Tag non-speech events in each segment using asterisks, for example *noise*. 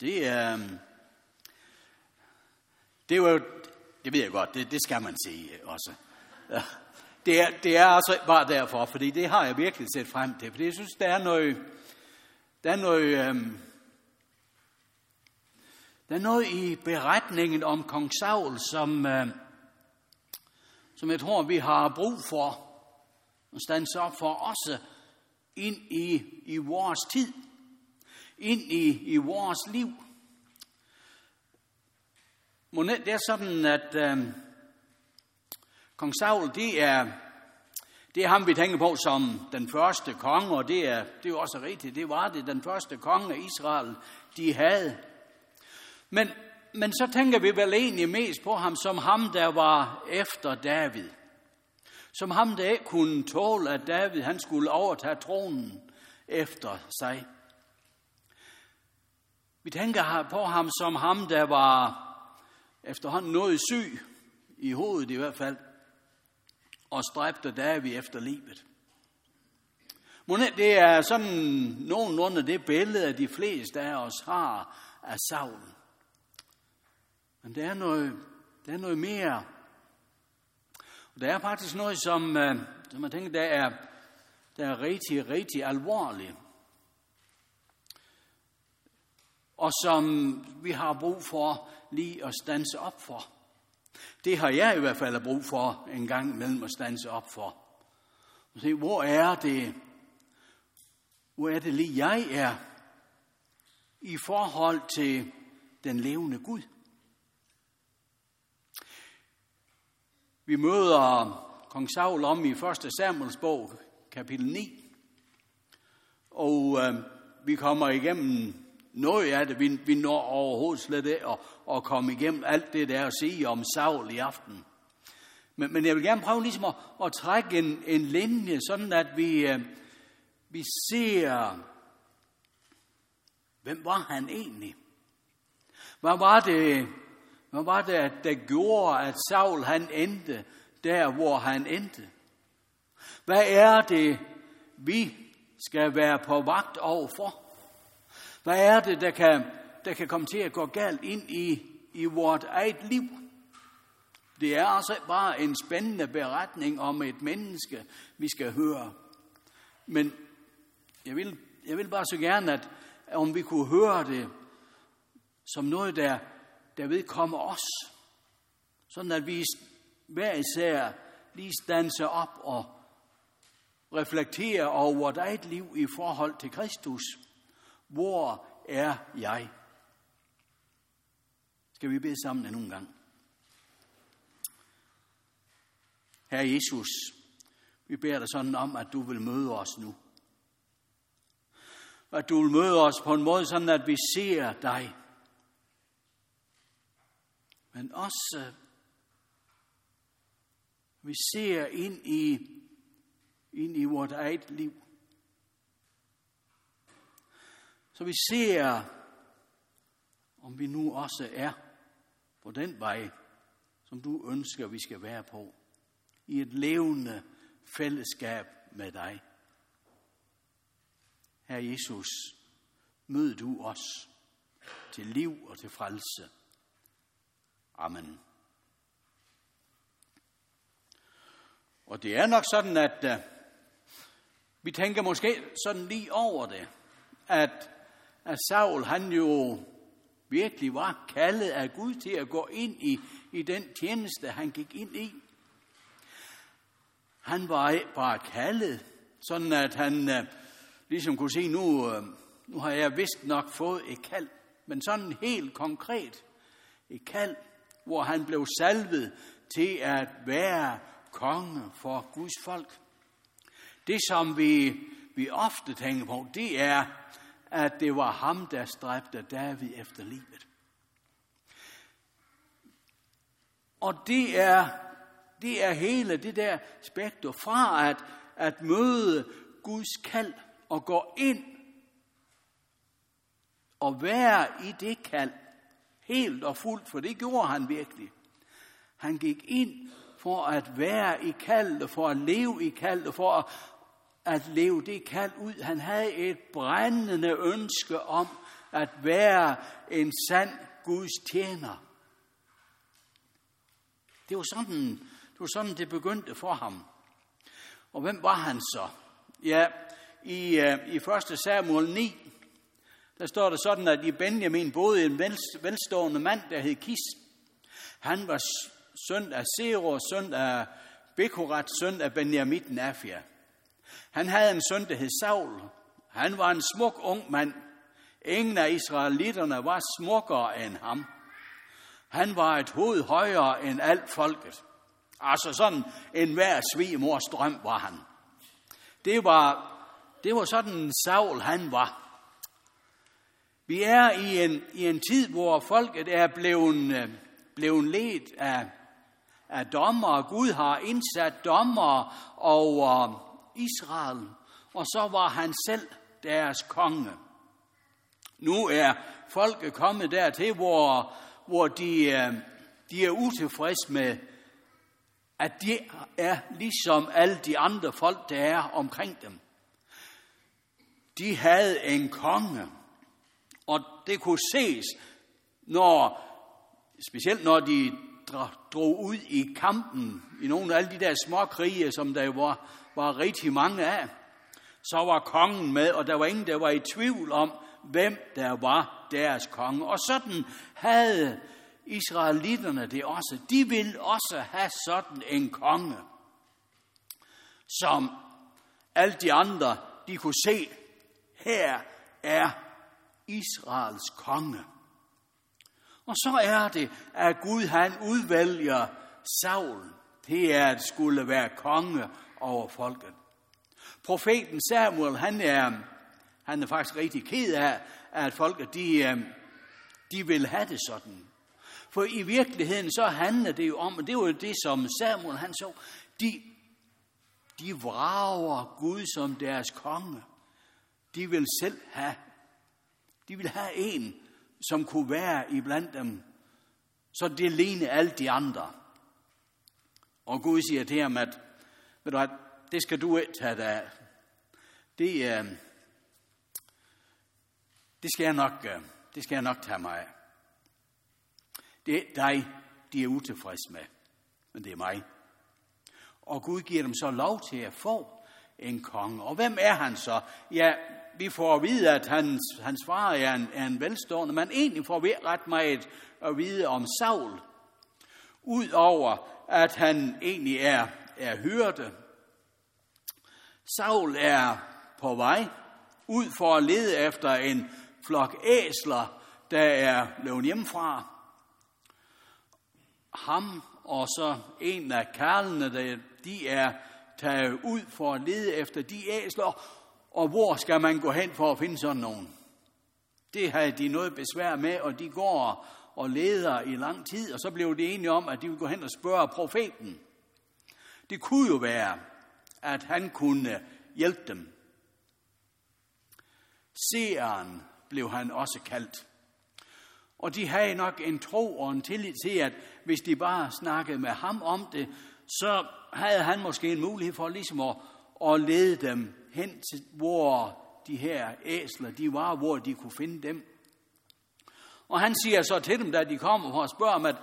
det er... Øh, det var jo, det ved jeg godt, det, det skal man sige også. Ja. Det, er, det er altså bare derfor, fordi det har jeg virkelig set frem til, fordi jeg synes, der er noget, der er noget, øhm, der er noget i beretningen om kong Saul, som, øh, som jeg tror, vi har brug for at stande op for også ind i, i vores tid, ind i, i vores liv. Det er sådan, at øh, kong Saul, det er, det er ham, vi tænker på som den første konge, og det er, det er jo også rigtigt, det var det, den første konge af Israel, de havde. Men, men så tænker vi vel egentlig mest på ham som ham, der var efter David. Som ham, der ikke kunne tåle, at David han skulle overtage tronen efter sig. Vi tænker på ham som ham, der var efterhånden noget syg, i hovedet i hvert fald, og stræbte David efter livet. Det er sådan nogenlunde det billede, de fleste af os har af Saul. Men der er noget, der er noget mere. Og der er faktisk noget, som, øh, som jeg tænker, der er, der er rigtig, rigtig alvorligt. Og som vi har brug for lige at stanse op for. Det har jeg i hvert fald brug for en gang imellem at stanse op for. Og se, hvor er det, hvor er det lige jeg er i forhold til den levende Gud? Vi møder kong Saul om i 1. Samuels bog, kapitel 9. Og øh, vi kommer igennem noget af det. Vi, vi når overhovedet slet ikke at, at komme igennem alt det der at sige om Saul i aften. Men, men jeg vil gerne prøve ligesom at, at trække en, en linje, sådan at vi, øh, vi ser, hvem var han egentlig? Hvad var det, hvad var det, der gjorde, at Saul han endte der, hvor han endte? Hvad er det, vi skal være på vagt overfor? Hvad er det, der kan, der kan komme til at gå galt ind i, i vort eget liv? Det er altså bare en spændende beretning om et menneske, vi skal høre. Men jeg vil, jeg vil bare så gerne, at om vi kunne høre det som noget, der, der vedkommer os. Sådan at vi hver især lige standser op og reflekterer over vores eget liv i forhold til Kristus. Hvor er jeg? Skal vi bede sammen endnu en gang? Herre Jesus, vi beder dig sådan om, at du vil møde os nu. At du vil møde os på en måde, sådan at vi ser dig. Men også, vi ser ind i, ind i vores eget liv. Så vi ser, om vi nu også er på den vej, som du ønsker, vi skal være på. I et levende fællesskab med dig. Herre Jesus, mød du os til liv og til frelse. Amen. Og det er nok sådan, at uh, vi tænker måske sådan lige over det, at at Saul han jo virkelig var kaldet af Gud til at gå ind i, i den tjeneste, han gik ind i. Han var ikke bare kaldet, sådan at han øh, ligesom kunne sige, nu, øh, nu har jeg vist nok fået et kald, men sådan helt konkret et kald, hvor han blev salvet til at være konge for Guds folk. Det, som vi, vi ofte tænker på, det er, at det var ham, der stræbte David efter livet. Og det er, det er hele det der spektrum fra at, at møde Guds kald og gå ind og være i det kald helt og fuldt, for det gjorde han virkelig. Han gik ind for at være i kaldet, for at leve i kaldet, for at at leve det kald ud. Han havde et brændende ønske om at være en sand Guds tjener. Det var sådan, det, var sådan, det begyndte for ham. Og hvem var han så? Ja, i, øh, i 1. Samuel 9, der står der sådan, at i Benjamin boede en velstående mand, der hed Kis. Han var søn af Sero, søn af Bekorat, søn af Benjamin Nafia. Han havde en søn, der hed Saul. Han var en smuk ung mand. Ingen af israelitterne var smukkere end ham. Han var et hoved højere end alt folket. Altså sådan en hver svigemors drøm var han. Det var, det var sådan Saul han var. Vi er i en, i en tid, hvor folket er blevet, øh, blevet ledt af, af dommer. Gud har indsat dommer over Israel, og så var han selv deres konge. Nu er folket kommet dertil, hvor, hvor de, øh, de er utilfredse med, at de er ligesom alle de andre folk, der er omkring dem. De havde en konge, og det kunne ses, når, specielt når de drog ud i kampen, i nogle af alle de der små krige, som der var, var rigtig mange af, så var kongen med, og der var ingen, der var i tvivl om, hvem der var deres konge. Og sådan havde israelitterne det også. De ville også have sådan en konge, som alle de andre, de kunne se, her er Israels konge. Og så er det, at Gud han udvælger Saul til at skulle være konge over folket. Profeten Samuel, han er, han er faktisk rigtig ked af, at folket, de, øh, de vil have det sådan. For i virkeligheden så handler det jo om, og det var jo det, som Samuel han så, de, de vrager Gud som deres konge. De vil selv have de vil have en, som kunne være iblandt dem, så det lignede alle de andre. Og Gud siger til ham, at ved du hvad, det skal du ikke tage dig af. Det, øh, det, skal jeg nok, øh, det skal jeg nok tage mig af. Det er dig, de er utilfredse med, men det er mig. Og Gud giver dem så lov til at få en konge. Og hvem er han så? Ja, vi får at vide, at hans, hans far er en, er en velstående, men egentlig får vi ret meget at vide om Saul. Udover at han egentlig er, er hørte. Saul er på vej ud for at lede efter en flok æsler, der er løbet hjemmefra. Ham og så en af karlene, der, de er taget ud for at lede efter de æsler, og hvor skal man gå hen for at finde sådan nogen? Det havde de noget besvær med, og de går og leder i lang tid, og så blev de enige om, at de ville gå hen og spørge profeten. Det kunne jo være, at han kunne hjælpe dem. Seeren blev han også kaldt. Og de havde nok en tro og en tillid til, at hvis de bare snakkede med ham om det, så havde han måske en mulighed for ligesom at, at lede dem hen til, hvor de her æsler, de var, hvor de kunne finde dem. Og han siger så til dem, da de kommer for at spørge om, at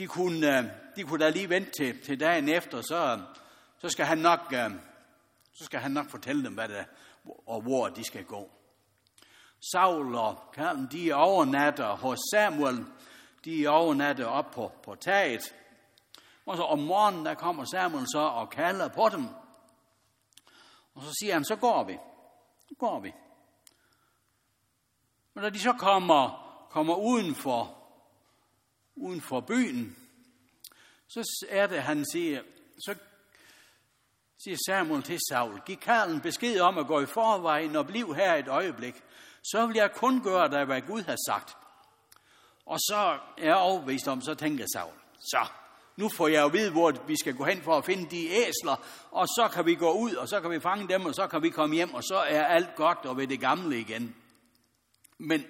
de kunne, øh, de kunne da lige vente til, til dagen efter, så, så, skal han nok, øh, så skal han nok fortælle dem, hvad det, og hvor de skal gå. Saul og Karlen, de overnatter hos Samuel. De overnatter op på, på taget. Og så om morgenen, der kommer Samuel så og kalder på dem. Og så siger han, så går vi. Så går vi. Men da de så kommer, kommer uden for, uden for byen, så er det, han siger, så siger Samuel til Saul, giv Karlen besked om at gå i forvejen og blive her et øjeblik. Så vil jeg kun gøre dig, hvad Gud har sagt. Og så er jeg overbevist om, så tænker Saul, så nu får jeg jo vide, hvor vi skal gå hen for at finde de æsler, og så kan vi gå ud, og så kan vi fange dem, og så kan vi komme hjem, og så er alt godt og ved det gamle igen. Men,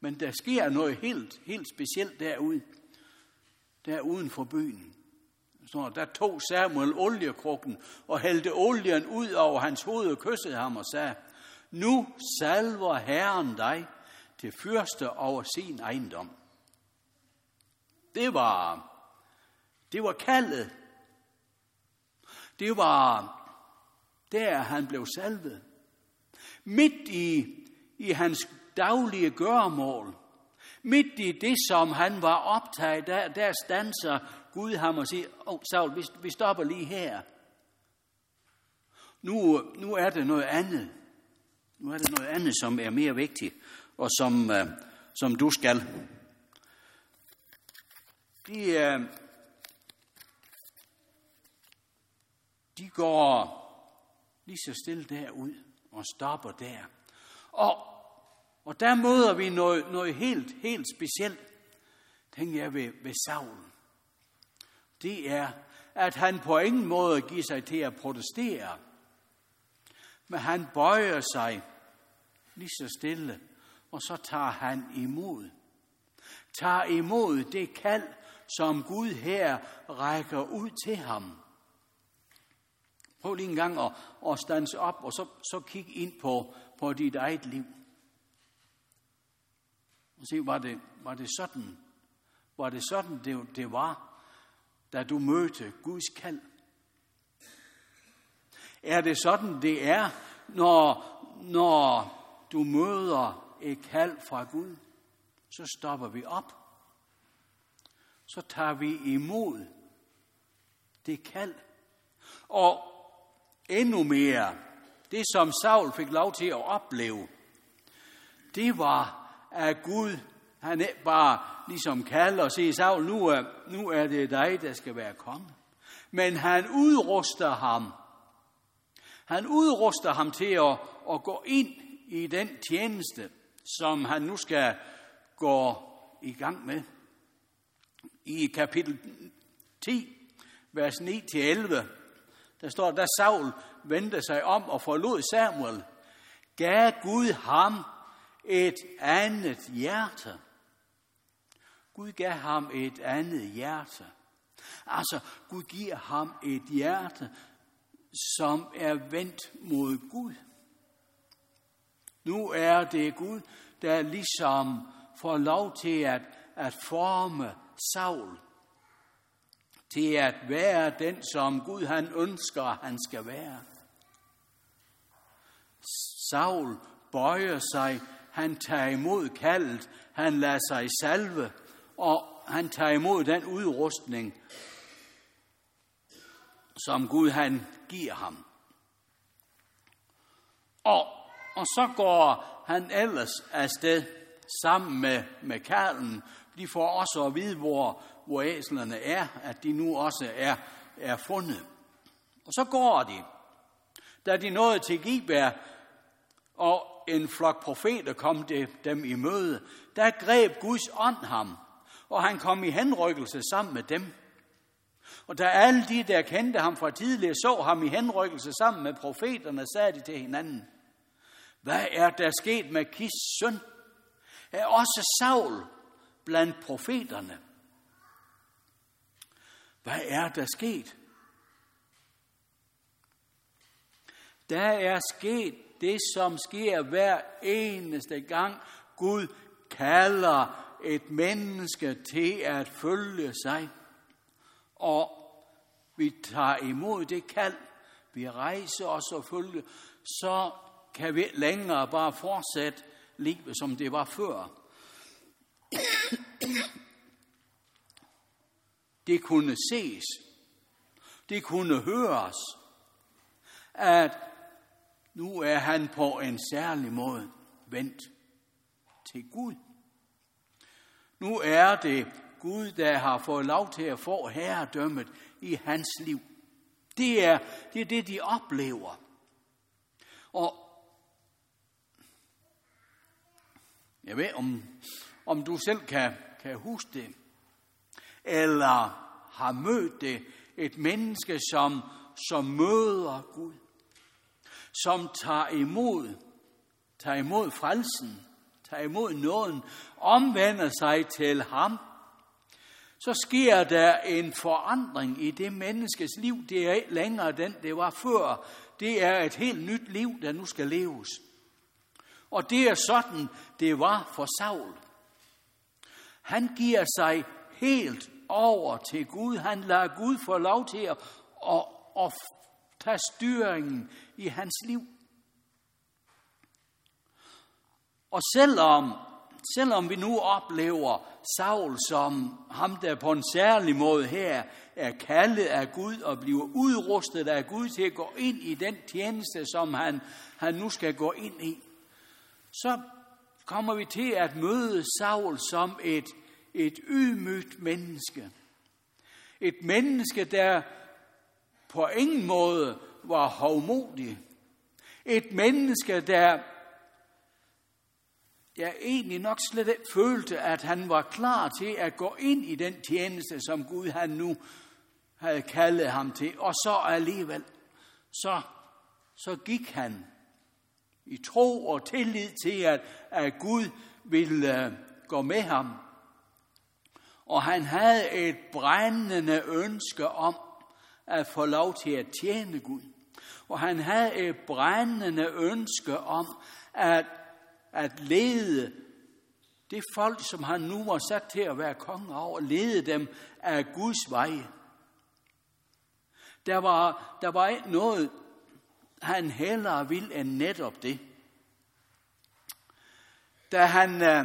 men der sker noget helt, helt specielt derude, der uden for byen. Så der tog Samuel oliekrukken og hældte olien ud over hans hoved og kyssede ham og sagde, nu salver Herren dig, til fyrste over sin ejendom. Det var, det var kaldet. Det var der, han blev salvet. Midt i, i hans daglige gøremål, midt i det, som han var optaget, der, der stanser Gud ham og siger, åh, oh, Saul, vi, vi stopper lige her. Nu, nu er det noget andet. Nu er det noget andet, som er mere vigtigt, og som, uh, som du skal. De, uh, de går lige så stille derud og stopper der. Og, og der møder vi noget, noget helt, helt specielt, tænker jeg ved, ved Saul. Det er, at han på ingen måde giver sig til at protestere, men han bøjer sig lige så stille, og så tager han imod. Tager imod det kald, som Gud her rækker ud til ham. Prøv lige en gang at, at stanse op, og så, så kig ind på, på dit eget liv. Og se, var det, var det sådan, var det sådan, det, det var, da du mødte Guds kald? Er det sådan, det er, når, når du møder et kald fra Gud? Så stopper vi op. Så tager vi imod det kald. Og endnu mere, det som Saul fik lov til at opleve, det var, at Gud, han ikke bare ligesom kalder og siger, Saul, nu er, nu er det dig, der skal være konge. Men han udruster ham. Han udruster ham til at, at gå ind i den tjeneste, som han nu skal gå i gang med. I kapitel 10, vers 9-11, der står, da Saul vendte sig om og forlod Samuel, gav Gud ham et andet hjerte. Gud gav ham et andet hjerte. Altså, Gud giver ham et hjerte, som er vendt mod Gud. Nu er det Gud, der ligesom får lov til at, at forme Saul til at være den, som Gud han ønsker, han skal være. Saul bøjer sig, han tager imod kaldet, han lader sig salve, og han tager imod den udrustning, som Gud han giver ham. Og, og så går han ellers afsted sammen med, med kalden. De får også at vide, hvor, hvor æslerne er, at de nu også er, er fundet. Og så går de. Da de nåede til Giber, og en flok profeter kom det, dem i møde, der greb Guds ånd ham, og han kom i henrykkelse sammen med dem. Og da alle de, der kendte ham fra tidligere, så ham i henrykkelse sammen med profeterne, sagde de til hinanden, hvad er der sket med Kis søn? Er også Saul blandt profeterne? Hvad er der sket? Der er sket det, som sker hver eneste gang Gud kalder et menneske til at følge sig. Og vi tager imod det kald, vi rejser os og følger, så kan vi længere bare fortsætte livet, som det var før. Det kunne ses, det kunne høres, at nu er han på en særlig måde vendt til Gud. Nu er det Gud, der har fået lov til at få herredømmet i hans liv. Det er det, er det de oplever. Og jeg ved, om, om du selv kan, kan huske det, eller har mødt det, et menneske, som, som møder Gud, som tager imod, tager imod frelsen, tager imod nåden, omvender sig til ham, så sker der en forandring i det menneskes liv. Det er ikke længere den, det var før. Det er et helt nyt liv, der nu skal leves. Og det er sådan, det var for Saul. Han giver sig helt over til Gud. Han lader Gud få lov til at, at, at tage styringen i hans liv. Og selvom, selvom vi nu oplever Saul som ham, der på en særlig måde her er kaldet af Gud og bliver udrustet af Gud til at gå ind i den tjeneste, som han, han nu skal gå ind i, så kommer vi til at møde Saul som et, et ydmygt menneske. Et menneske, der på ingen måde var hovmodig. Et menneske, der jeg egentlig nok slet ikke følte, at han var klar til at gå ind i den tjeneste, som Gud han nu havde kaldet ham til. Og så alligevel, så, så gik han i tro og tillid til, at, at Gud ville øh, gå med ham. Og han havde et brændende ønske om at få lov til at tjene Gud. Og han havde et brændende ønske om at, at lede det folk, som han nu var sat til at være konge over, lede dem af Guds vej. Der var, der var ikke noget, han hellere ville end netop det. Da han, øh,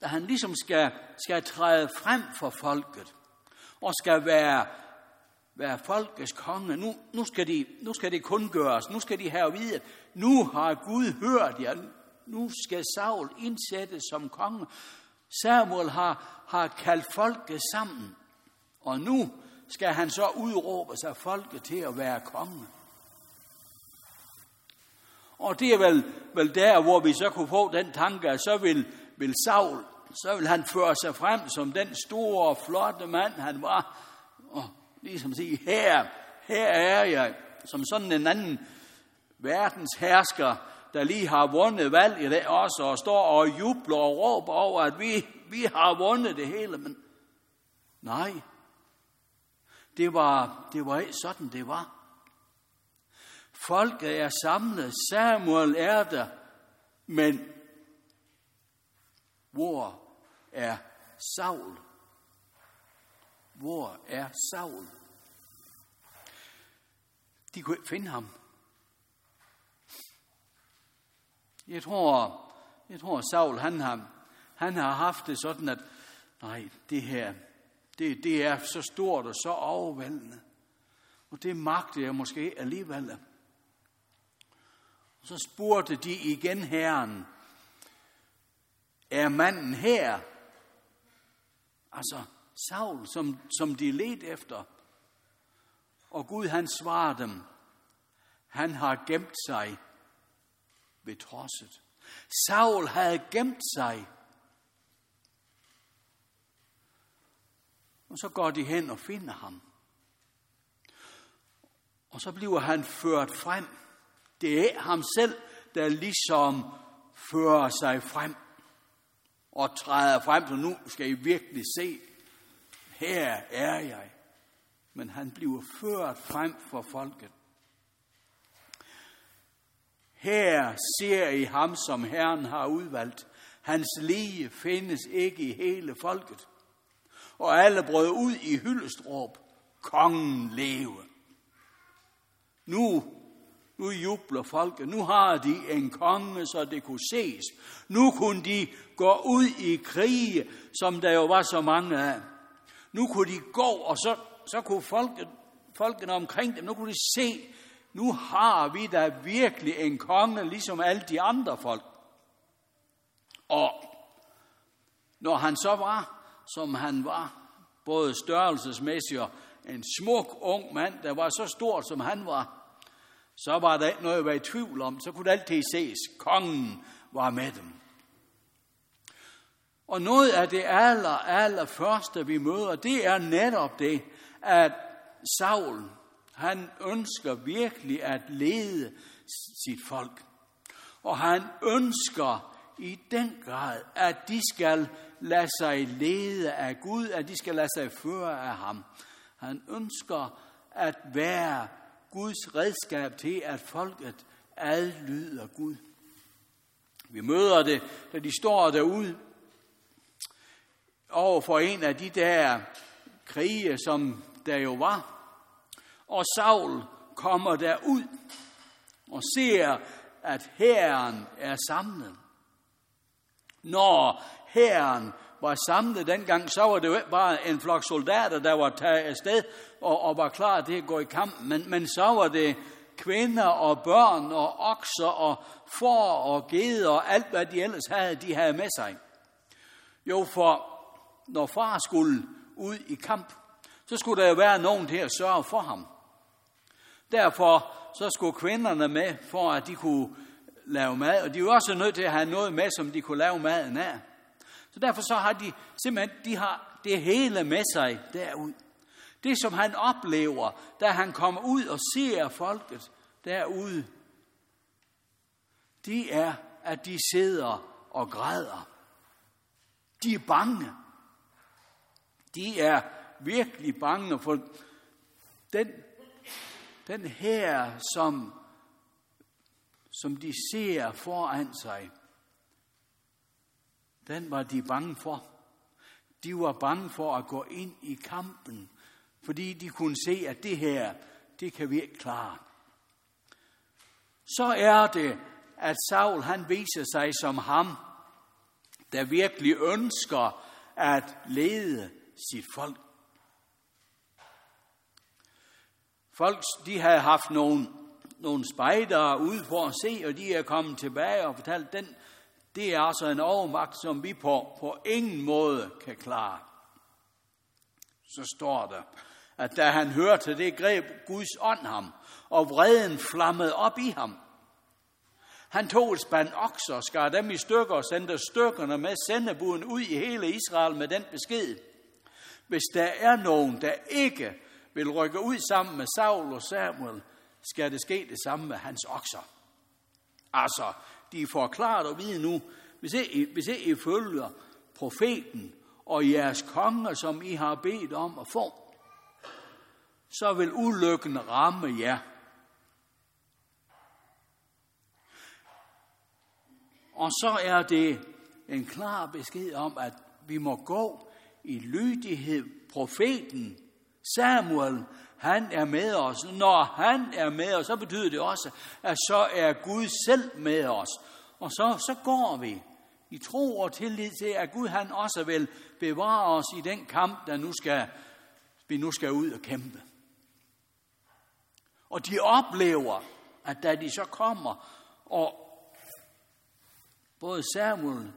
da han ligesom skal, skal træde frem for folket, og skal være, være folkets konge, nu, nu, skal de, nu skal det kun gøres, nu skal de have at vide, at nu har Gud hørt jer, nu skal Saul indsættes som konge. Samuel har, har kaldt folket sammen, og nu skal han så udråbe sig folket til at være konge. Og det er vel, vel der, hvor vi så kunne få den tanke, at så vil, vil Saul, så vil han føre sig frem som den store, flotte mand, han var. Ligesom sige, her, her er jeg, som sådan en anden verdens hersker, der lige har vundet valg i det også, og står og jubler og råber over, at vi, vi har vundet det hele. Men nej, det var, det var ikke sådan, det var. Folket er samlet, Samuel er der, men hvor er Saul? Hvor er Saul? De kunne ikke finde ham. Jeg tror, jeg tror Saul, han har, han har haft det sådan, at nej, det her, det, det er så stort og så overvældende. Og det magter jeg måske alligevel. Og så spurgte de igen herren, er manden her? Altså Saul, som, som de led efter. Og Gud han svarer dem, han har gemt sig ved trodset. Saul havde gemt sig. Og så går de hen og finder ham. Og så bliver han ført frem. Det er ham selv, der ligesom fører sig frem og træder frem, så nu skal I virkelig se, her er jeg. Men han bliver ført frem for folket. Her ser I ham, som Herren har udvalgt. Hans lige findes ikke i hele folket. Og alle brød ud i hyldestråb. Kongen leve. Nu, nu jubler folket. Nu har de en konge, så det kunne ses. Nu kunne de gå ud i krige, som der jo var så mange af. Nu kunne de gå, og så, så kunne folket, folkene omkring dem, nu kunne de se, nu har vi da virkelig en konge, ligesom alle de andre folk. Og når han så var, som han var, både størrelsesmæssigt og en smuk ung mand, der var så stor, som han var, så var der ikke noget at være i tvivl om. Så kunne det altid ses, kongen var med dem. Og noget af det aller, aller første, vi møder, det er netop det, at Saul, han ønsker virkelig at lede sit folk. Og han ønsker i den grad, at de skal lade sig lede af Gud, at de skal lade sig føre af ham. Han ønsker at være Guds redskab til, at folket adlyder Gud. Vi møder det, da de står derude over for en af de der krige, som der jo var. Og Saul kommer derud og ser, at herren er samlet. Når herren var samlet dengang, så var det jo ikke bare en flok soldater, der var taget afsted og, og var klar til at gå i kamp, men, men så var det kvinder og børn og okser og får og geder og alt, hvad de ellers havde, de havde med sig. Jo, for når far skulle ud i kamp, så skulle der jo være nogen til at sørge for ham. Derfor så skulle kvinderne med, for at de kunne lave mad, og de var også nødt til at have noget med, som de kunne lave maden af. Så derfor så har de simpelthen de har det hele med sig derud. Det, som han oplever, da han kommer ud og ser folket derude, det er, at de sidder og græder. De er bange. De er virkelig bange for den, den her, som, som de ser foran sig. Den var de bange for. De var bange for at gå ind i kampen, fordi de kunne se, at det her, det kan vi ikke klare. Så er det, at Saul han viser sig som ham, der virkelig ønsker at lede sit folk. Folk, de havde haft nogle, nogle spejdere ude for at se, og de er kommet tilbage og fortalt, den, det er altså en overmagt, som vi på, på ingen måde kan klare. Så står der, at da han hørte det, greb Guds ånd ham, og vreden flammede op i ham. Han tog et spand okser, skar dem i stykker og sendte stykkerne med sendebuden ud i hele Israel med den besked. Hvis der er nogen, der ikke vil rykke ud sammen med Saul og Samuel, skal det ske det samme med hans okser. Altså, de får klart at vide nu, hvis I, hvis I følger profeten og jeres konger, som I har bedt om at få, så vil ulykken ramme jer. Og så er det en klar besked om, at vi må gå i lydighed. Profeten Samuel, han er med os. Når han er med os, så betyder det også, at så er Gud selv med os. Og så, så går vi i tro og tillid til, at Gud han også vil bevare os i den kamp, der nu skal, vi nu skal ud og kæmpe. Og de oplever, at da de så kommer, og både Samuel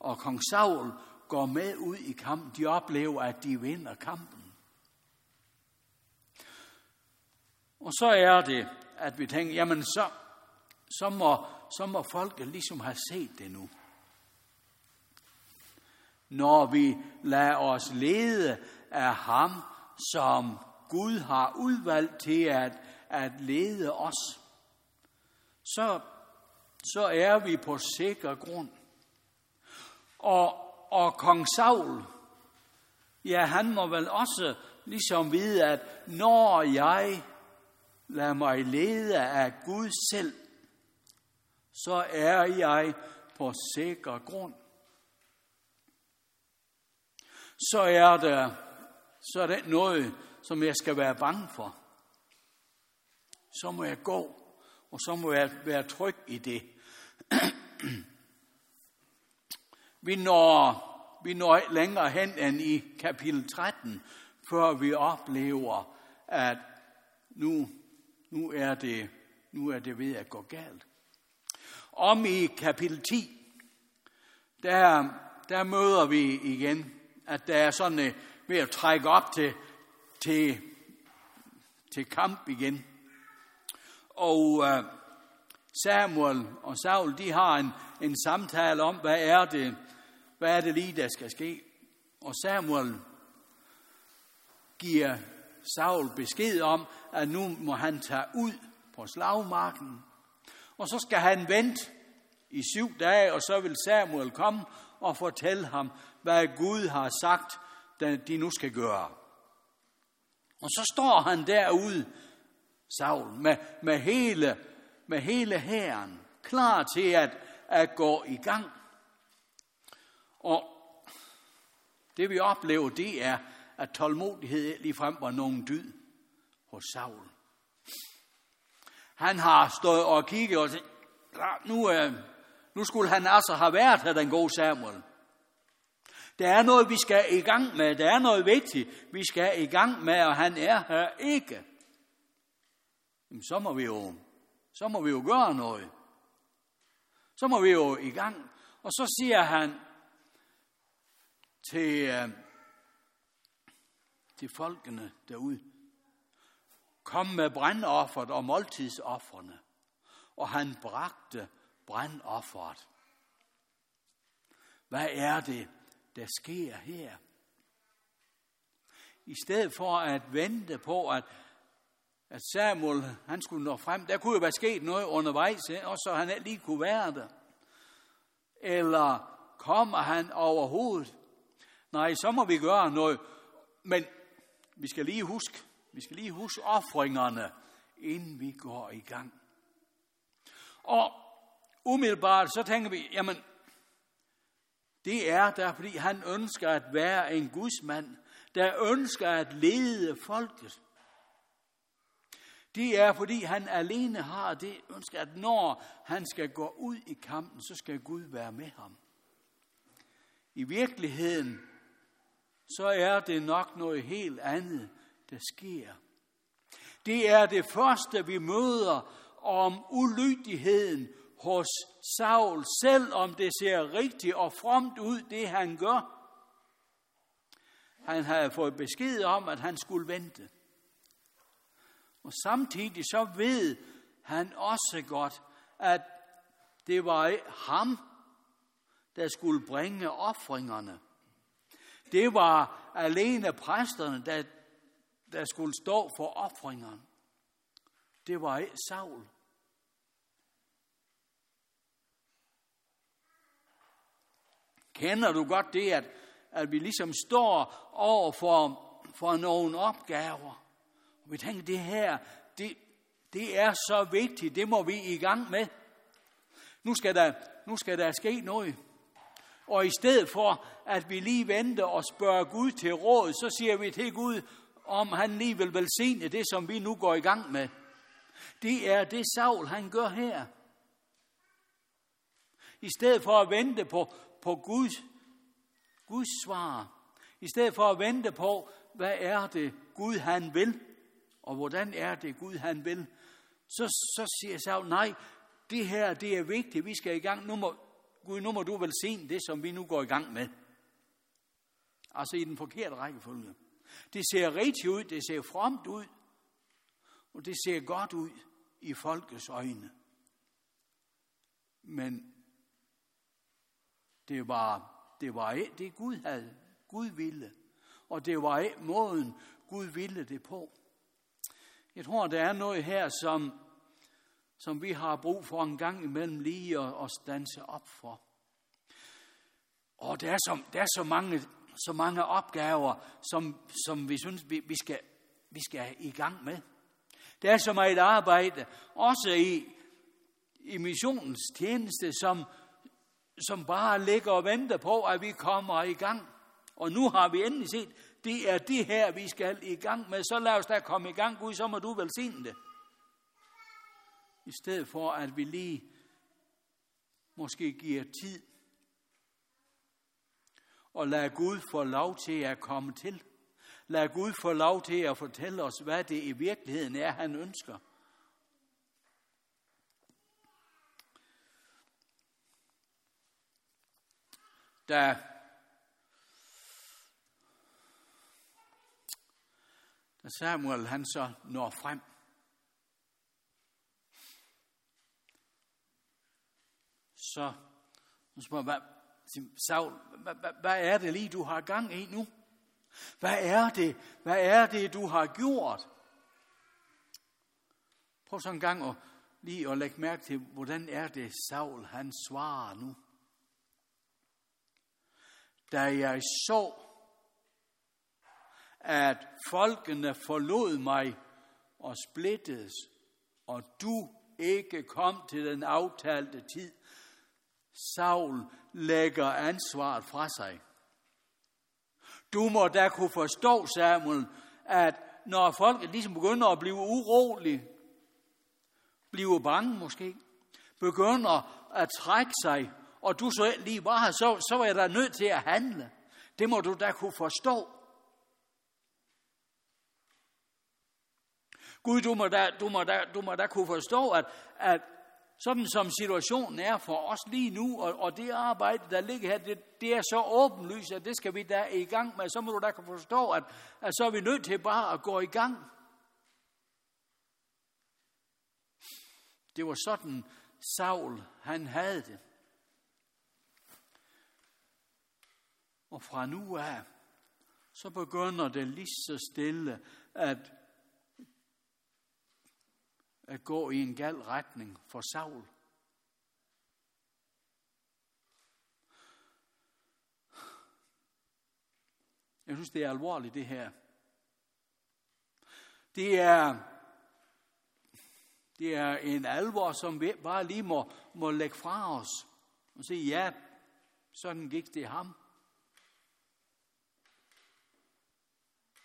og kong Saul går med ud i kampen, de oplever, at de vinder kampen. Og så er det, at vi tænker, jamen så, så, må, så må folket ligesom have set det nu. Når vi lader os lede af ham, som Gud har udvalgt til at, at lede os, så, så er vi på sikker grund. Og, og kong Saul, ja, han må vel også ligesom vide, at når jeg lader mig lede af Gud selv, så er jeg på sikker grund. Så er der så er det noget, som jeg skal være bange for. Så må jeg gå, og så må jeg være tryg i det. *clears throat* vi når, vi når længere hen end i kapitel 13, før vi oplever, at nu nu er det, nu er det ved at gå galt. Om i kapitel 10, der, der møder vi igen, at der er sådan et, ved at trække op til, til, til kamp igen. Og øh, Samuel og Saul, de har en, en samtale om, hvad er det, hvad er det lige, der skal ske. Og Samuel giver Saul besked om, at nu må han tage ud på slagmarken. Og så skal han vente i syv dage, og så vil Samuel komme og fortælle ham, hvad Gud har sagt, de nu skal gøre. Og så står han derude, Saul, med, med hele, med hele hæren, klar til at, at gå i gang. Og det vi oplever, det er, at tålmodighed ligefrem var nogen dyd hos Saul. Han har stået og kigget og sagt, nu, øh, nu skulle han altså have været her, den gode Samuel. Der er noget, vi skal i gang med. Der er noget vigtigt, vi skal i gang med, og han er her ikke. Jamen, så må vi jo, så må vi jo gøre noget. Så må vi jo i gang. Og så siger han til, øh, til folkene derude, kom med brandofferet og måltidsofferne. Og han bragte brandofferet. Hvad er det, der sker her? I stedet for at vente på, at, at Samuel han skulle nå frem, der kunne jo være sket noget undervejs, også så han lige kunne være der. Eller kommer han overhovedet? Nej, så må vi gøre noget. Men vi skal lige huske, vi skal lige huske offringerne, inden vi går i gang. Og umiddelbart så tænker vi, jamen, det er der, fordi han ønsker at være en gudsmand, der ønsker at lede folket. Det er, fordi han alene har det ønsker, at når han skal gå ud i kampen, så skal Gud være med ham. I virkeligheden, så er det nok noget helt andet, der sker. Det er det første, vi møder om ulydigheden hos Saul, selvom det ser rigtigt og fromt ud, det han gør. Han havde fået besked om, at han skulle vente. Og samtidig så ved han også godt, at det var ham, der skulle bringe offringerne. Det var alene præsterne, der, der skulle stå for offringerne. Det var ikke Saul. Kender du godt det, at, at vi ligesom står over for, for nogle opgaver, og vi tænker, det her, det, det er så vigtigt, det må vi i gang med. Nu skal der, nu skal der ske noget. Og i stedet for, at vi lige venter og spørger Gud til råd, så siger vi til Gud, om han lige vil velsigne det, som vi nu går i gang med. Det er det Saul, han gør her. I stedet for at vente på, på Guds, Guds svar, i stedet for at vente på, hvad er det Gud han vil, og hvordan er det Gud han vil, så, så siger Saul, nej, det her det er vigtigt, vi skal i gang, nu må, Gud, nu må du velsigne det, som vi nu går i gang med. Altså i den forkerte rækkefølge. Det ser rigtigt ud, det ser fromt ud, og det ser godt ud i folkets øjne. Men det var, det var ikke det Gud havde, Gud ville. Og det var ikke måden, Gud ville det på. Jeg tror, der er noget her, som, som vi har brug for en gang imellem lige at, at stanse op for. Og der er så, der er så, mange, så mange opgaver, som, som vi synes, vi, vi, skal, vi skal i gang med. Der er så meget arbejde, også i, i missionens tjeneste, som, som bare ligger og venter på, at vi kommer i gang. Og nu har vi endelig set, det er det her, vi skal i gang med. Så lad os da komme i gang, Gud, så må du velsigne det. I stedet for, at vi lige måske giver tid og lader Gud få lov til at komme til. Lad Gud få lov til at fortælle os, hvad det i virkeligheden er, han ønsker. Da da Samuel han så når frem. Så, så spørger hvad, Saul, hvad, hvad, hvad er det lige, du har gang i nu? Hvad er det, hvad er det, du har gjort? Prøv så en gang at, lige at lægge mærke til, hvordan er det, Saul han svarer nu. Da jeg så, at folkene forlod mig og splittedes, og du ikke kom til den aftalte tid, Saul lægger ansvaret fra sig. Du må da kunne forstå, Samuel, at når folk ligesom begynder at blive urolige, bliver bange måske, begynder at trække sig, og du så lige bare så, så er der nødt til at handle. Det må du da kunne forstå. Gud, du må da, du må da, du må da kunne forstå, at, at sådan som situationen er for os lige nu, og, og det arbejde, der ligger her, det, det er så åbenlyst, at det skal vi da i gang med. Så må du da kunne forstå, at, at så er vi nødt til bare at gå i gang. Det var sådan, Saul, han havde det. Og fra nu af, så begynder det lige så stille at, at gå i en gal retning for Saul. Jeg synes, det er alvorligt, det her. Det er, det er en alvor, som vi bare lige må, må lægge fra os og sige, ja, sådan gik det ham.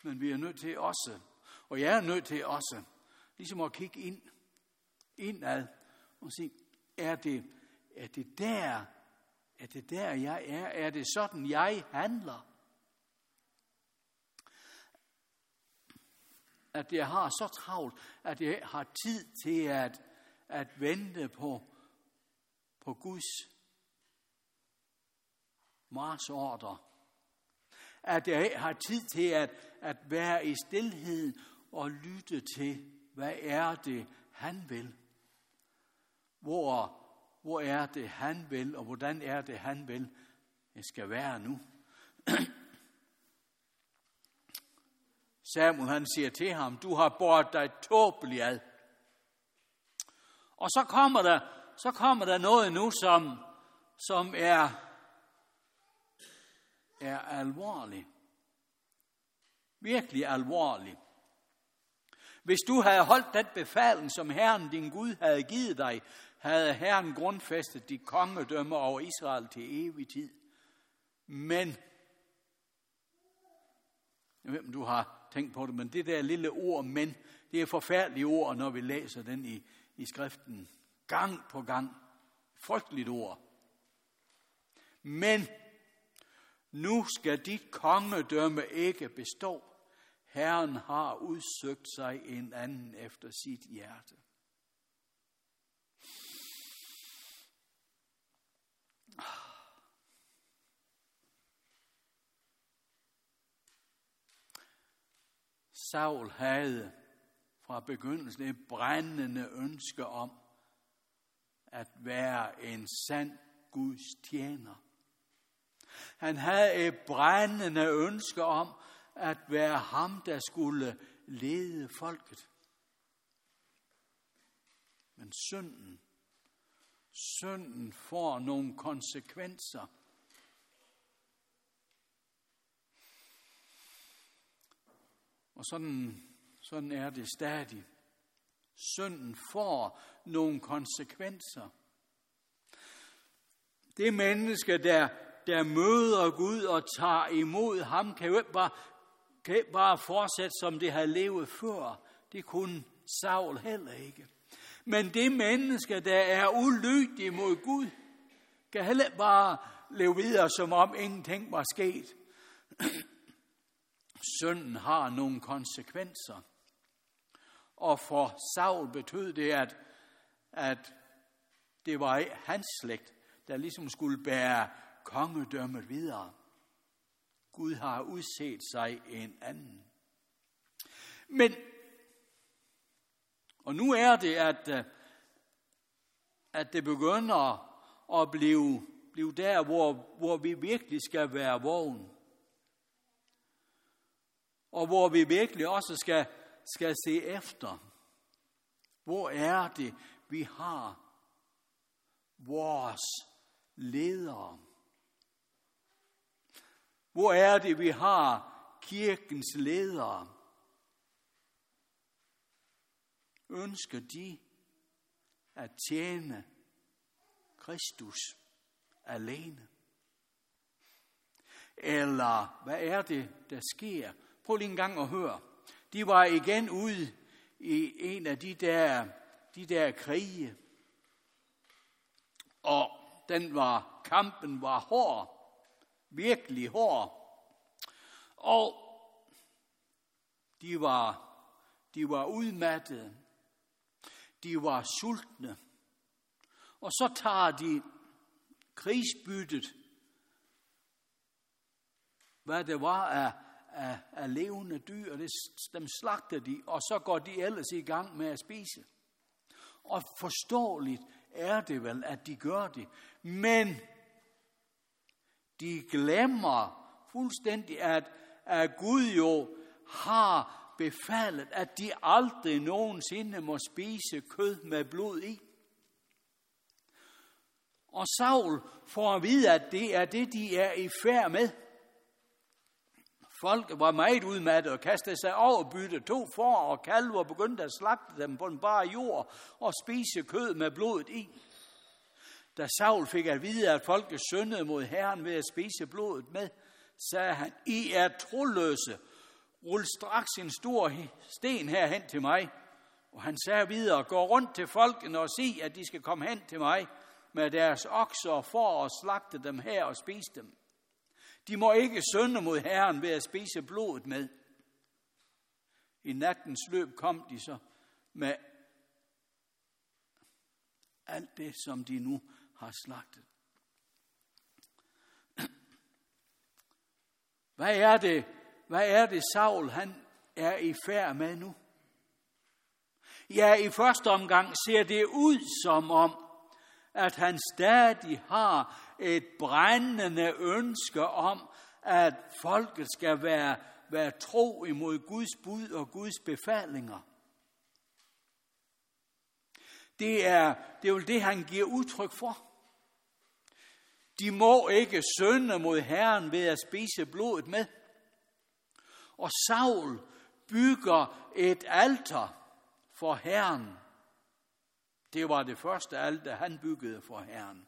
Men vi er nødt til også, og jeg er nødt til også, ligesom at kigge ind, indad og sige, er det, er det der, er det der jeg er? Er det sådan jeg handler? At jeg har så travlt, at jeg har tid til at, at vente på, på Guds marsordre at jeg har tid til at, at være i stillhed og lytte til, hvad er det, han vil? Hvor, hvor er det, han vil, og hvordan er det, han vil, jeg skal være nu? Samuel han siger til ham, du har båret dig tåbelig ad. Og så kommer der, så kommer der noget nu, som, som er er alvorligt. Virkelig alvorligt. Hvis du havde holdt den befaling, som Herren din Gud havde givet dig, havde Herren grundfæstet dit kongedømme over Israel til evig tid. Men, jeg ved om du har tænkt på det, men det der lille ord, men, det er forfærdelige ord, når vi læser den i, i skriften. Gang på gang. Frygteligt ord. Men nu skal dit kongedømme ikke bestå. Herren har udsøgt sig en anden efter sit hjerte. Saul havde fra begyndelsen et brændende ønske om at være en sand Guds tjener. Han havde et brændende ønske om at være ham, der skulle lede folket. Men synden, synden får nogle konsekvenser. Og sådan, sådan er det stadig. Synden får nogle konsekvenser. Det menneske, der der møder Gud og tager imod ham, kan jo ikke bare, kan ikke bare fortsætte, som det havde levet før. Det kunne Saul heller ikke. Men det menneske, der er ulydig mod Gud, kan heller ikke bare leve videre, som om ingenting var sket. *clears throat* Synden har nogle konsekvenser. Og for Saul betød det, at, at det var hans slægt, der ligesom skulle bære kongedømmet videre. Gud har udset sig en anden. Men, og nu er det, at, øh, at det begynder at blive, blive der, hvor, hvor vi virkelig skal være vågen. Og hvor vi virkelig også skal, skal se efter. Hvor er det, vi har vores ledere? Hvor er det, vi har kirkens ledere? Ønsker de at tjene Kristus? alene. Eller hvad er det, der sker? Prøv lige en gang at høre. De var igen ude i en af de der, de der krige. Og den var, kampen var hård. Virkelig hård. Og de var, de var udmattede. De var sultne. Og så tager de krigsbyttet, hvad det var af, af, af levende dyr, det, dem slagter de, og så går de ellers i gang med at spise. Og forståeligt er det vel, at de gør det. Men de glemmer fuldstændig, at, at Gud jo har befalet, at de aldrig nogensinde må spise kød med blod i. Og Saul får at vide, at det er det, de er i færd med. Folk var meget udmattet og kastede sig over bytte. To får og kalver begyndte at slagte dem på en bare jord og spise kød med blodet i. Da Saul fik at vide, at folket syndede mod Herren ved at spise blodet med, sagde han, I er troløse. Rul straks en stor sten herhen til mig. Og han sagde videre, gå rundt til folkene og sig, at de skal komme hen til mig med deres okser og får og slagte dem her og spise dem. De må ikke synde mod Herren ved at spise blodet med. I nattens løb kom de så med alt det, som de nu har slagtet. *clears throat* Hvad er det, hvad er det Saul han er i færd med nu? Ja, i første omgang ser det ud som om, at han stadig har et brændende ønske om, at folket skal være, være tro imod Guds bud og Guds befalinger. Det er, det er jo det, han giver udtryk for. De må ikke synde mod Herren ved at spise blodet med. Og Saul bygger et alter for Herren. Det var det første alter, han byggede for Herren.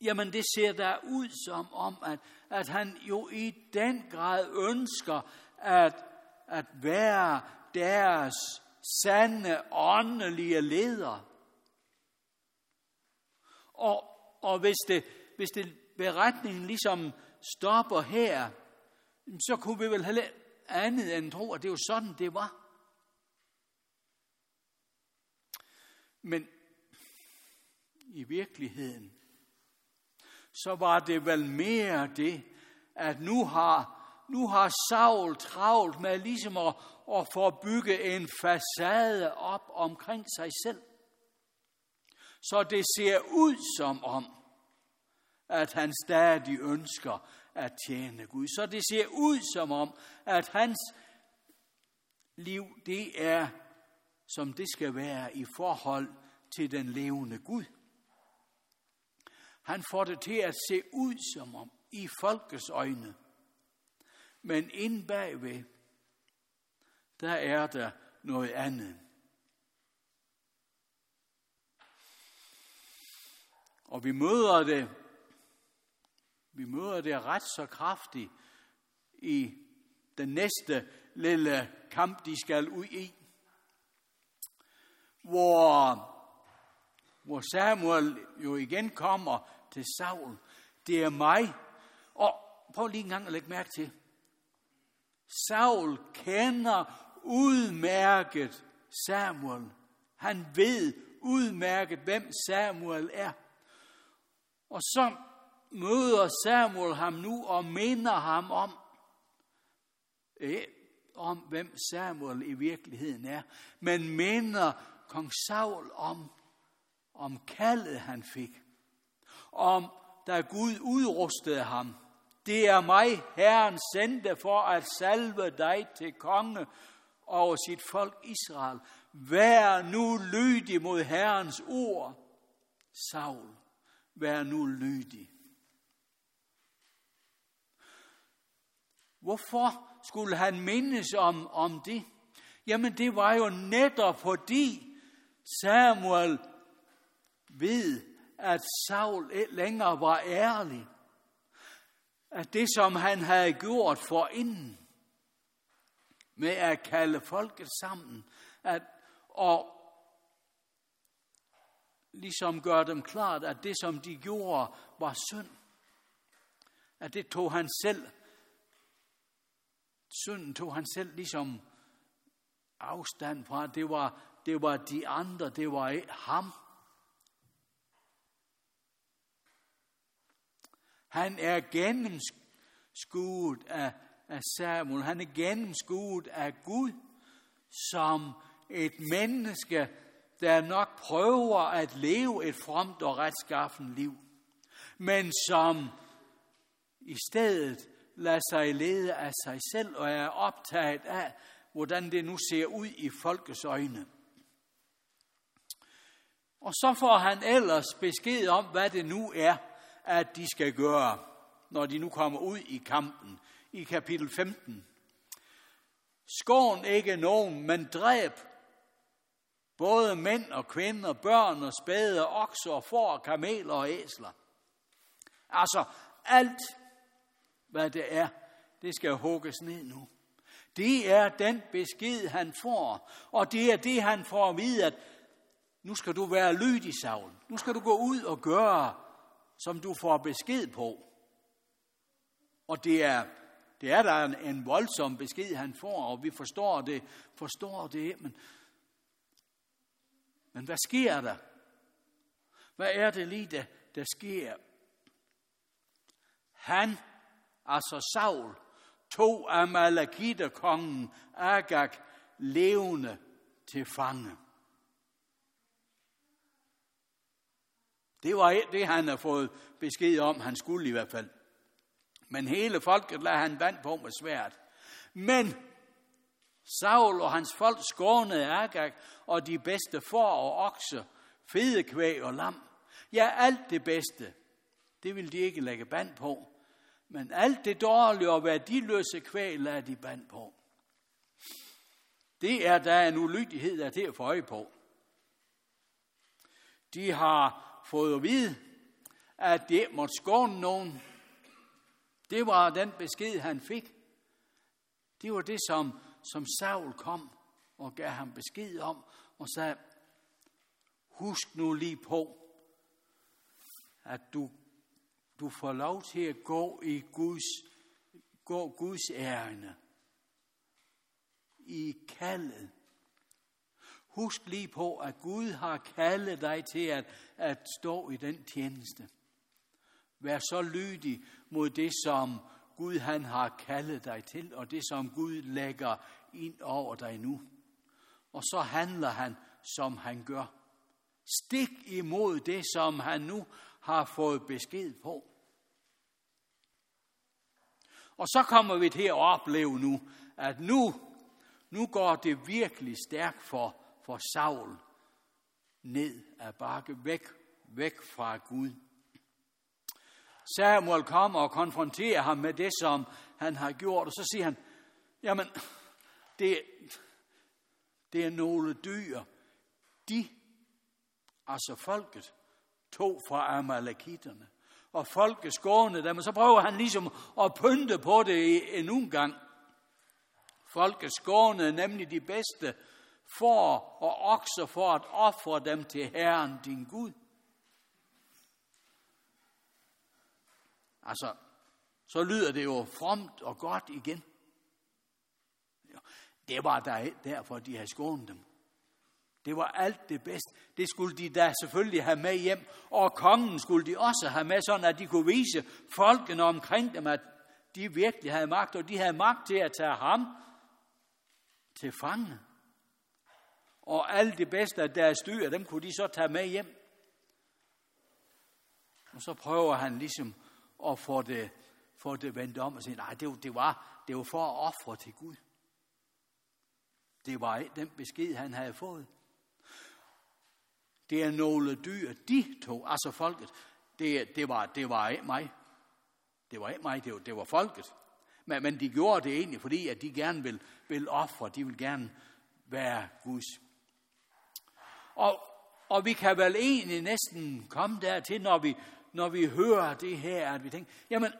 Jamen det ser der ud som om, at, at han jo i den grad ønsker at, at være deres sande åndelige leder. Og, og hvis, det, hvis det beretningen ligesom stopper her, så kunne vi vel have andet end tro, at det var sådan, det var. Men i virkeligheden, så var det vel mere det, at nu har, nu har Saul travlt med ligesom at, at få bygge en facade op omkring sig selv. Så det ser ud som om, at han stadig ønsker at tjene Gud. Så det ser ud som om, at hans liv, det er, som det skal være i forhold til den levende Gud. Han får det til at se ud som om i folkets øjne. Men ind bagved, der er der noget andet. Og vi møder det, vi møder det ret så kraftigt i den næste lille kamp, de skal ud i, hvor, hvor Samuel jo igen kommer til Saul. Det er mig. Og prøv lige en gang at lægge mærke til. Saul kender udmærket Samuel. Han ved udmærket, hvem Samuel er. Og så møder Samuel ham nu og minder ham om, eh, om hvem Samuel i virkeligheden er, men minder kong Saul om, om kaldet han fik om, da Gud udrustede ham. Det er mig, Herren sendte for at salve dig til konge over sit folk Israel. Vær nu lydig mod Herrens ord. Saul, vær nu lydig. Hvorfor skulle han mindes om, om det? Jamen det var jo netop fordi Samuel ved, at Saul ikke længere var ærlig. At det, som han havde gjort for inden, med at kalde folket sammen, at, og ligesom gør dem klart, at det, som de gjorde, var synd. At det tog han selv, synden tog han selv ligesom afstand fra. Det var, det var de andre, det var ikke ham. Han er gennemskuet af, af Samuel. Han er gennemskuet af Gud som et menneske, der nok prøver at leve et fromt og retskaffen liv, men som i stedet lader sig lede af sig selv og er optaget af, hvordan det nu ser ud i folkets øjne. Og så får han ellers besked om, hvad det nu er, at de skal gøre, når de nu kommer ud i kampen. I kapitel 15. Skån ikke nogen, men dræb både mænd og kvinder, børn og spæde, okser og får, kameler og æsler. Altså alt, hvad det er, det skal hugges ned nu. Det er den besked, han får. Og det er det, han får at vide, at nu skal du være lydig, Saul. Nu skal du gå ud og gøre, som du får besked på. Og det er, det er der en, en voldsom besked, han får, og vi forstår det, forstår det, men, men hvad sker der? Hvad er det lige, der, der sker? Han, altså Saul, tog Amalekiterkongen Agag levende til fange. Det var det, han har fået besked om, han skulle i hvert fald. Men hele folket lader han vand på med svært. Men Saul og hans folk skånede Agag og de bedste får og okser, fedekvæg og lam. Ja, alt det bedste, det vil de ikke lægge band på. Men alt det dårlige og værdiløse kvæg lader de band på. Det er der en ulydighed, der er til at få øje på. De har fået at vide, at det måtte skåne nogen. Det var den besked, han fik. Det var det, som, som Saul kom og gav ham besked om, og sagde, husk nu lige på, at du, du får lov til at gå i Guds, gå Guds ærende. I kaldet Husk lige på, at Gud har kaldet dig til at, at stå i den tjeneste. Vær så lydig mod det, som Gud han har kaldet dig til, og det, som Gud lægger ind over dig nu. Og så handler han, som han gør. Stik imod det, som han nu har fået besked på. Og så kommer vi til at opleve nu, at nu, nu går det virkelig stærkt for for Saul ned ad bakke, væk, væk fra Gud. Samuel kommer og konfronterer ham med det, som han har gjort, og så siger han, jamen, det, det er nogle dyr. De, altså folket, tog fra amalekitterne. Og folket skånede dem, og så prøver han ligesom at pynte på det endnu en gang. Folket skånede nemlig de bedste for og okser for at ofre dem til Herren din Gud. Altså, så lyder det jo fromt og godt igen. Det var der derfor, de havde skånet dem. Det var alt det bedste. Det skulle de da selvfølgelig have med hjem. Og kongen skulle de også have med, sådan at de kunne vise folkene omkring dem, at de virkelig havde magt, og de havde magt til at tage ham til fange og alt det bedste af deres dyr, dem kunne de så tage med hjem. Og så prøver han ligesom at få det, få det vendt om og sige, nej, det, det, var, det var for at ofre til Gud. Det var den besked, han havde fået. Det er nogle dyr, de tog, altså folket. Det, det, var, det var ikke mig. Det var ikke mig, det var, det var folket. Men, men de gjorde det egentlig, fordi at de gerne vil, vil ofre, de vil gerne være Guds og og vi kan vel egentlig næsten komme dertil, når vi, når vi hører det her, at vi tænker, jamen,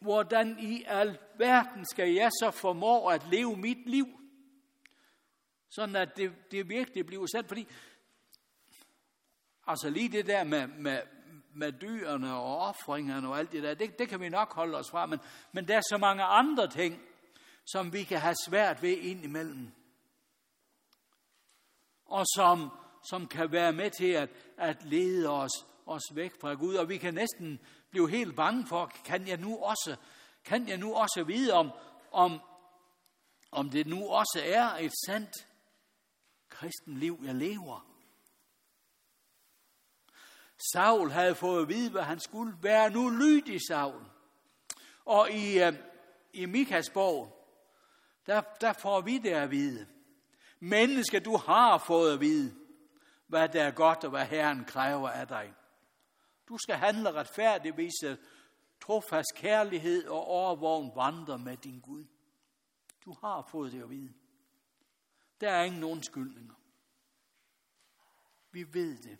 hvordan i al verden skal jeg så formå at leve mit liv? Sådan at det, det virkelig bliver sandt, fordi altså lige det der med, med, med dyrene og offringerne og alt det der, det, det kan vi nok holde os fra, men, men der er så mange andre ting, som vi kan have svært ved indimellem. Og som, som kan være med til at, at lede os, os væk fra Gud. Og vi kan næsten blive helt bange for, kan jeg nu også, kan jeg nu også vide, om, om, om det nu også er et sandt kristen liv, jeg lever. Saul havde fået at vide, hvad han skulle. være nu lydig, Saul. Og i, øh, i Mikas bog, der, der får vi det at vide. Menneske, du har fået at vide, hvad der er godt og hvad Herren kræver af dig. Du skal handle retfærdigt, vise øh, trofast kærlighed og overvågen vandre med din Gud. Du har fået det at vide. Der er ingen undskyldninger. Vi ved det.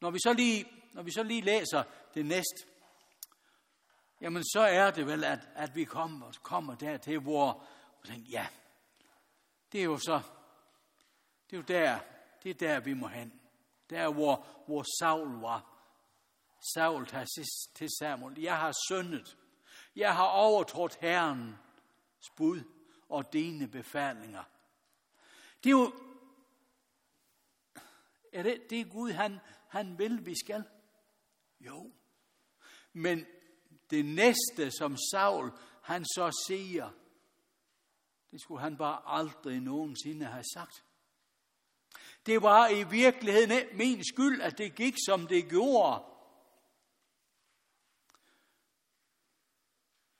Når vi så lige, når vi så lige læser det næste, jamen så er det vel, at, at vi kommer, kommer dertil, hvor vi tænker, ja, det er jo så, det er jo der, det er der, vi må hen. Der, hvor, hvor Saul var. Saul tager til Samuel. Jeg har syndet. Jeg har overtrådt Herrens bud og dine befalinger. Det er jo, er det, det er Gud, han, han vil, vi skal? Jo. Men det næste, som Saul, han så siger, det skulle han bare aldrig nogensinde have sagt. Det var i virkeligheden min skyld, at det gik, som det gjorde.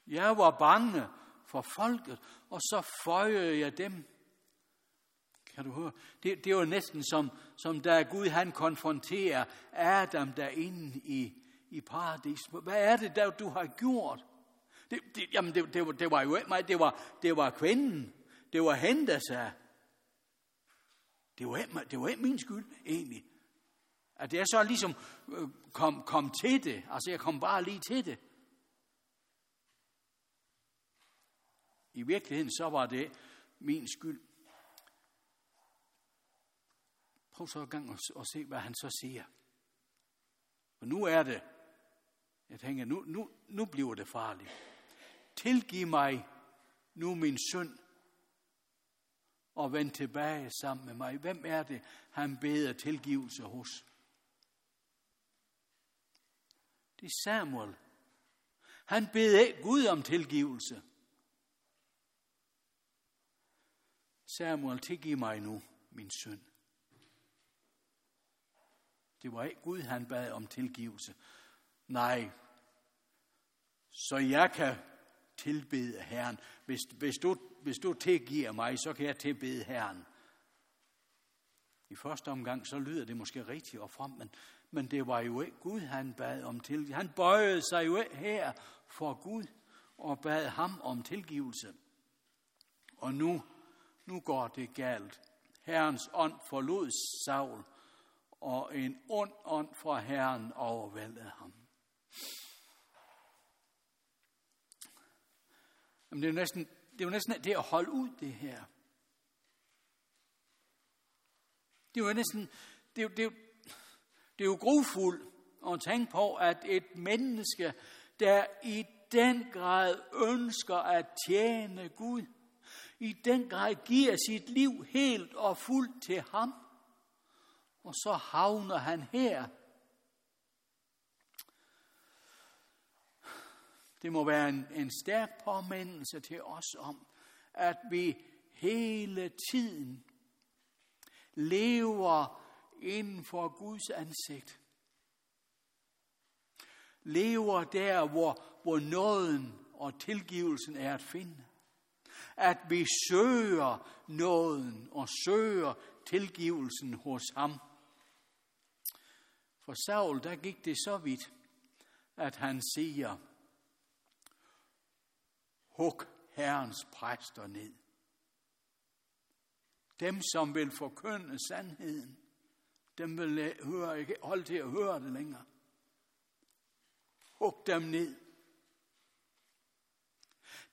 Jeg var bange for folket, og så føjede jeg dem. Kan du høre? Det, det var næsten som, som da Gud han konfronterer Adam derinde i, i paradis. Hvad er det, der du har gjort? Det, det, jamen, det, det, det var jo ikke mig, det var, det var kvinden. Det var hende, der sagde, det var, ikke, det var ikke min skyld, egentlig. At jeg så ligesom øh, kom, kom til det. Altså, jeg kom bare lige til det. I virkeligheden, så var det min skyld. Prøv så en gang at, at se, hvad han så siger. For nu er det, jeg tænker, nu, nu, nu bliver det farligt. Tilgiv mig nu min synd, og vend tilbage sammen med mig. Hvem er det, han beder tilgivelse hos? Det er Samuel. Han beder Gud om tilgivelse. Samuel, tilgiv mig nu min søn. Det var ikke Gud, han bad om tilgivelse. Nej, så jeg kan tilbede Herren. Hvis, hvis, du, hvis du tilgiver mig, så kan jeg tilbede Herren. I første omgang, så lyder det måske rigtigt og frem, men, men det var jo ikke Gud, han bad om tilgivelse. Han bøjede sig jo her for Gud og bad ham om tilgivelse. Og nu, nu går det galt. Herrens ånd forlod Saul, og en ond ånd fra Herren overvældede ham. Jamen, det, er næsten, det er jo næsten det at holde ud, det her. Det er jo næsten, det er det er det er jo grufuldt at tænke på, at et menneske, der i den grad ønsker at tjene Gud, i den grad giver sit liv helt og fuldt til ham, og så havner han her Det må være en, en stærk påmindelse til os om, at vi hele tiden lever inden for Guds ansigt. Lever der, hvor, hvor nåden og tilgivelsen er at finde. At vi søger nåden og søger tilgivelsen hos ham. For Saul, der gik det så vidt, at han siger, hug Herrens præster ned. Dem, som vil forkynde sandheden, dem vil høre, ikke holde til at høre det længere. Hug dem ned.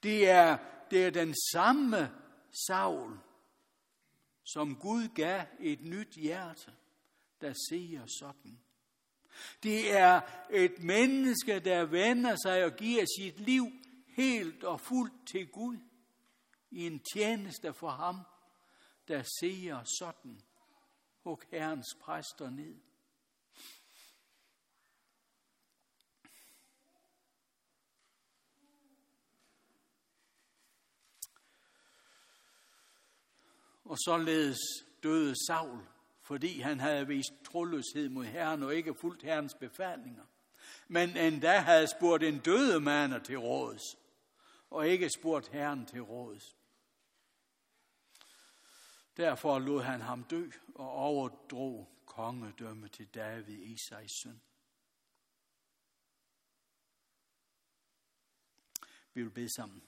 Det er, det er den samme Saul, som Gud gav et nyt hjerte, der siger sådan. Det er et menneske, der vender sig og giver sit liv helt og fuldt til Gud i en tjeneste for ham, der siger sådan. Hug Herrens præster ned. Og således døde Saul, fordi han havde vist troløshed mod Herren og ikke fulgt Herrens befalinger. Men endda havde spurgt en døde mand til råds, og ikke spurgt Herren til råds. Derfor lod han ham dø og overdrog kongedømme til David, Isais søn. Vi vil bede sammen.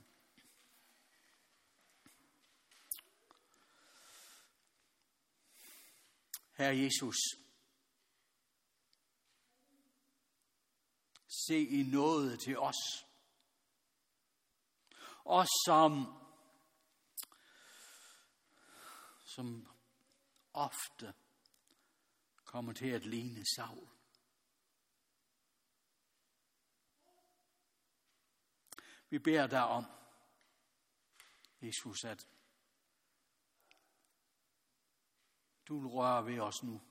Herre Jesus, se i noget til os og som, som ofte kommer til at ligne Saul. Vi beder dig om, Jesus, at du vil røre ved os nu.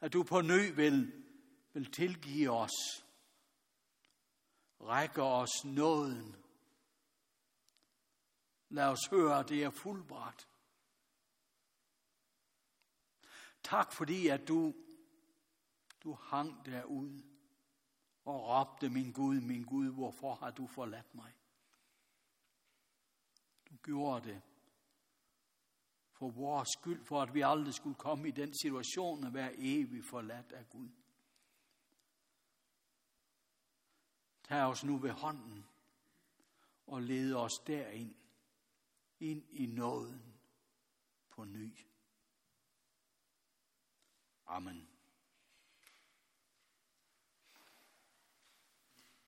At du på ny vil, vil tilgive os, række os nåden. Lad os høre, at det er fuldbragt. Tak fordi, at du, du hang derude og råbte, min Gud, min Gud, hvorfor har du forladt mig? Du gjorde det for vores skyld, for at vi aldrig skulle komme i den situation at være evigt forladt af Gud. Tag os nu ved hånden og led os derind, ind i nåden på ny. Amen.